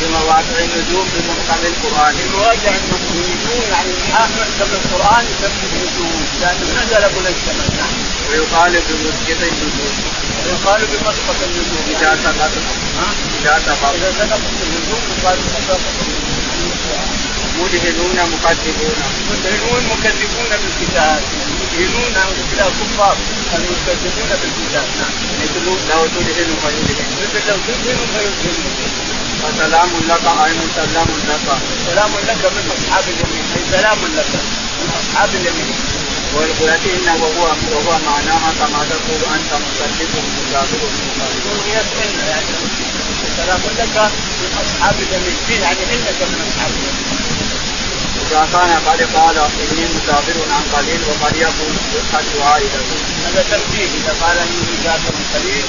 بمواقع النجوم بمحكم القرآن. بمواقع النجوم يعني محكم القرآن يسمى النجوم لأنه نزل ابو السماء نعم ويقال بمسجد النجوم. ويقال بمسقط النجوم. إذا سقط إذا سقط. إذا سقطت النجوم يقال بمسقط مدهنون مكذبون. مدهنون مكذبون بالكتاب. مدهنون الكتاب كفار. يكذبون بالكتاب. نعم. مثل لو تدهن فيدهن. مثل لو تدهن فيدهن. فسلام لك أي مسلم لك. سلام لك من أصحاب اليمين أي سلام لك من أصحاب اليمين. ويأتي وهو وهو معناها كما تقول أنت مكذب مكافر يسأل يعني سلام لك من أصحاب اليمين. يعني إنك من أصحاب اليمين. إذا كان قد قال إني مسافر عن قليل وقد يكون قد دعاء له. هذا ترتيب إذا قال إني مسافر قليل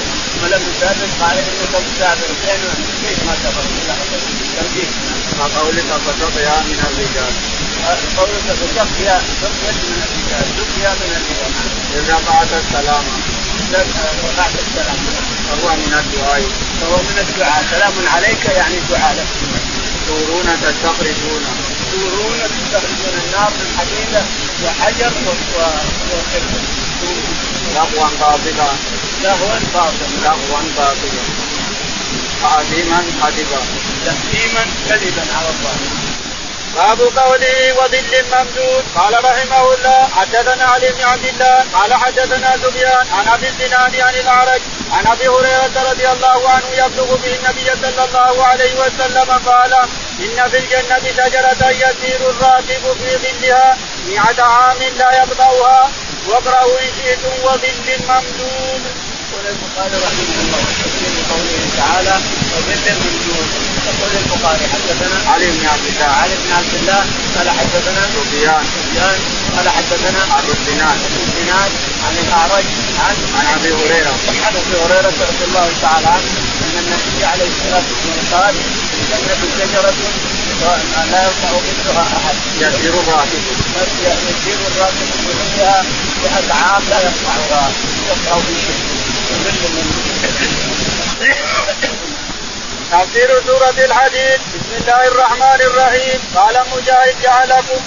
يسافر قال إنك مسافر فين كيف ما سافر؟ ترتيب. كقولك فتقيا من الرجال. قولك فتقيا تقيا من الرجال تقيا من الرجال. إذا قعدت السلام. وقعت السلام. فهو من الدعاء. فهو من الدعاء سلام عليك يعني دعاء لك. تورون تستخرجون تورون تستخرجون النار من حديده وحجر وقرد لغوا باطلا لهوا باطلا لغوا باطلا عظيما كذبا تهديما كذبا على الله. باب قوله وظل ممدود. قال رحمه الله حدثنا علي بن عبد الله قال حدثنا سفيان عن أبي الزناد عن الأعرج عن أبي هريرة رضي الله عنه يبلغ به النبي صلى الله عليه وسلم قال إن في الجنة شجرة يسير الراكب في ظلها مئة عام لا يبقاها واقرأوا إن شئتم وظل ممدود. يقول البخاري رحمه الله في قوله تعالى وظل ممدود يقول البخاري حدثنا علي بن عبد الله علي بن عبد الله قال حدثنا سفيان سفيان قال حدثنا ابو الزناد ابو الزناد عن الأعرج عن عن أبي هريرة. عن أبي هريرة رضي الله تعالى عنه أن النبي عليه الصلاة والسلام قال الجنه شجرة لا يقطع مثلها أحد. يسير الراكب يسير الراكب بظلها مئة عام لا يقطعها يقطع في شيء. تفسير سورة الحديد. بسم الله الرحمن الرحيم. قال مجاهد جعلكم